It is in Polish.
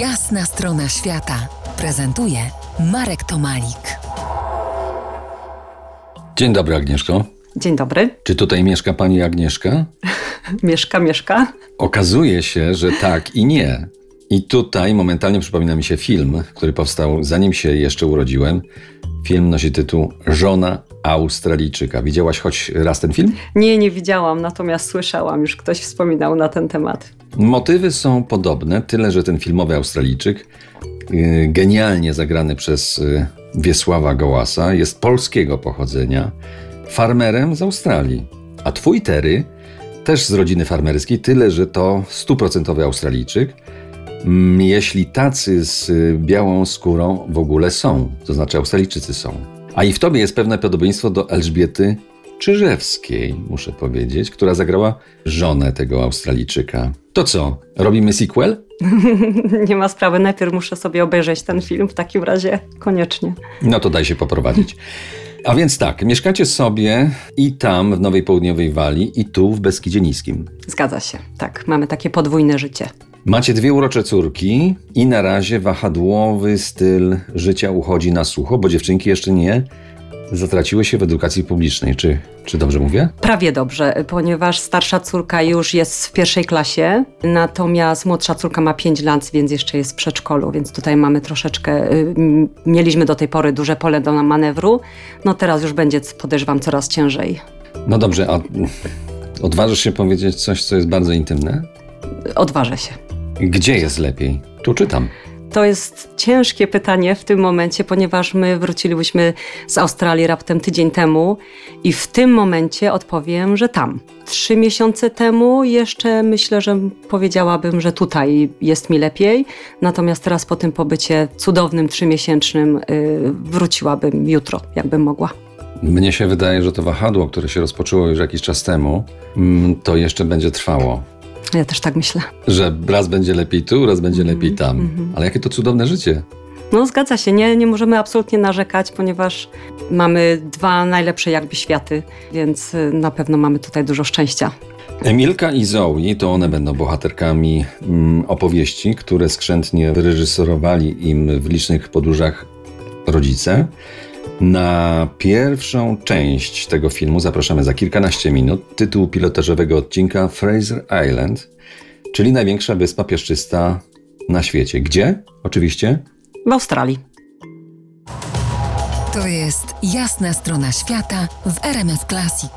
Jasna strona świata prezentuje Marek Tomalik. Dzień dobry, Agnieszko. Dzień dobry. Czy tutaj mieszka pani Agnieszka? Mieszka, mieszka. Okazuje się, że tak i nie. I tutaj momentalnie przypomina mi się film, który powstał zanim się jeszcze urodziłem. Film nosi tytuł Żona Australijczyka. Widziałaś choć raz ten film? Nie, nie widziałam, natomiast słyszałam, już ktoś wspominał na ten temat. Motywy są podobne, tyle że ten filmowy Australijczyk, yy, genialnie zagrany przez yy, Wiesława Gołasa, jest polskiego pochodzenia, farmerem z Australii. A twój Terry, też z rodziny farmerskiej, tyle że to stuprocentowy Australijczyk, mm, jeśli tacy z y, białą skórą w ogóle są, to znaczy Australijczycy są. A i w tobie jest pewne podobieństwo do Elżbiety Czyżewskiej, muszę powiedzieć, która zagrała żonę tego Australijczyka. To co, robimy sequel? nie ma sprawy, najpierw muszę sobie obejrzeć ten film, w takim razie koniecznie. No to daj się poprowadzić. A więc tak, mieszkacie sobie i tam w Nowej Południowej Walii, i tu w Beskidzie Niskim. Zgadza się, tak, mamy takie podwójne życie. Macie dwie urocze córki i na razie wahadłowy styl życia uchodzi na sucho, bo dziewczynki jeszcze nie zatraciły się w edukacji publicznej. Czy, czy dobrze mówię? Prawie dobrze, ponieważ starsza córka już jest w pierwszej klasie, natomiast młodsza córka ma 5 lat, więc jeszcze jest w przedszkolu, więc tutaj mamy troszeczkę, y, mieliśmy do tej pory duże pole do manewru, no teraz już będzie, podejrzewam, coraz ciężej. No dobrze, a odważysz się powiedzieć coś, co jest bardzo intymne? Odważę się. Gdzie jest lepiej? Tu czytam. To jest ciężkie pytanie w tym momencie, ponieważ my wrócilibyśmy z Australii raptem tydzień temu i w tym momencie odpowiem, że tam. Trzy miesiące temu jeszcze myślę, że powiedziałabym, że tutaj jest mi lepiej, natomiast teraz po tym pobycie cudownym, trzymiesięcznym yy, wróciłabym jutro, jakbym mogła. Mnie się wydaje, że to wahadło, które się rozpoczęło już jakiś czas temu, mm, to jeszcze będzie trwało. Ja też tak myślę. Że raz będzie lepiej tu, raz będzie lepiej tam. Mm. Ale jakie to cudowne życie. No zgadza się, nie, nie możemy absolutnie narzekać, ponieważ mamy dwa najlepsze jakby światy, więc y, na pewno mamy tutaj dużo szczęścia. Emilka i Zoe to one będą bohaterkami mm, opowieści, które skrzętnie wyreżyserowali im w licznych podróżach rodzice. Na pierwszą część tego filmu zapraszamy za kilkanaście minut. Tytuł pilotażowego odcinka Fraser Island, czyli największa wyspa piaszczysta na świecie. Gdzie? Oczywiście w Australii. To jest jasna strona świata w RMS Classic.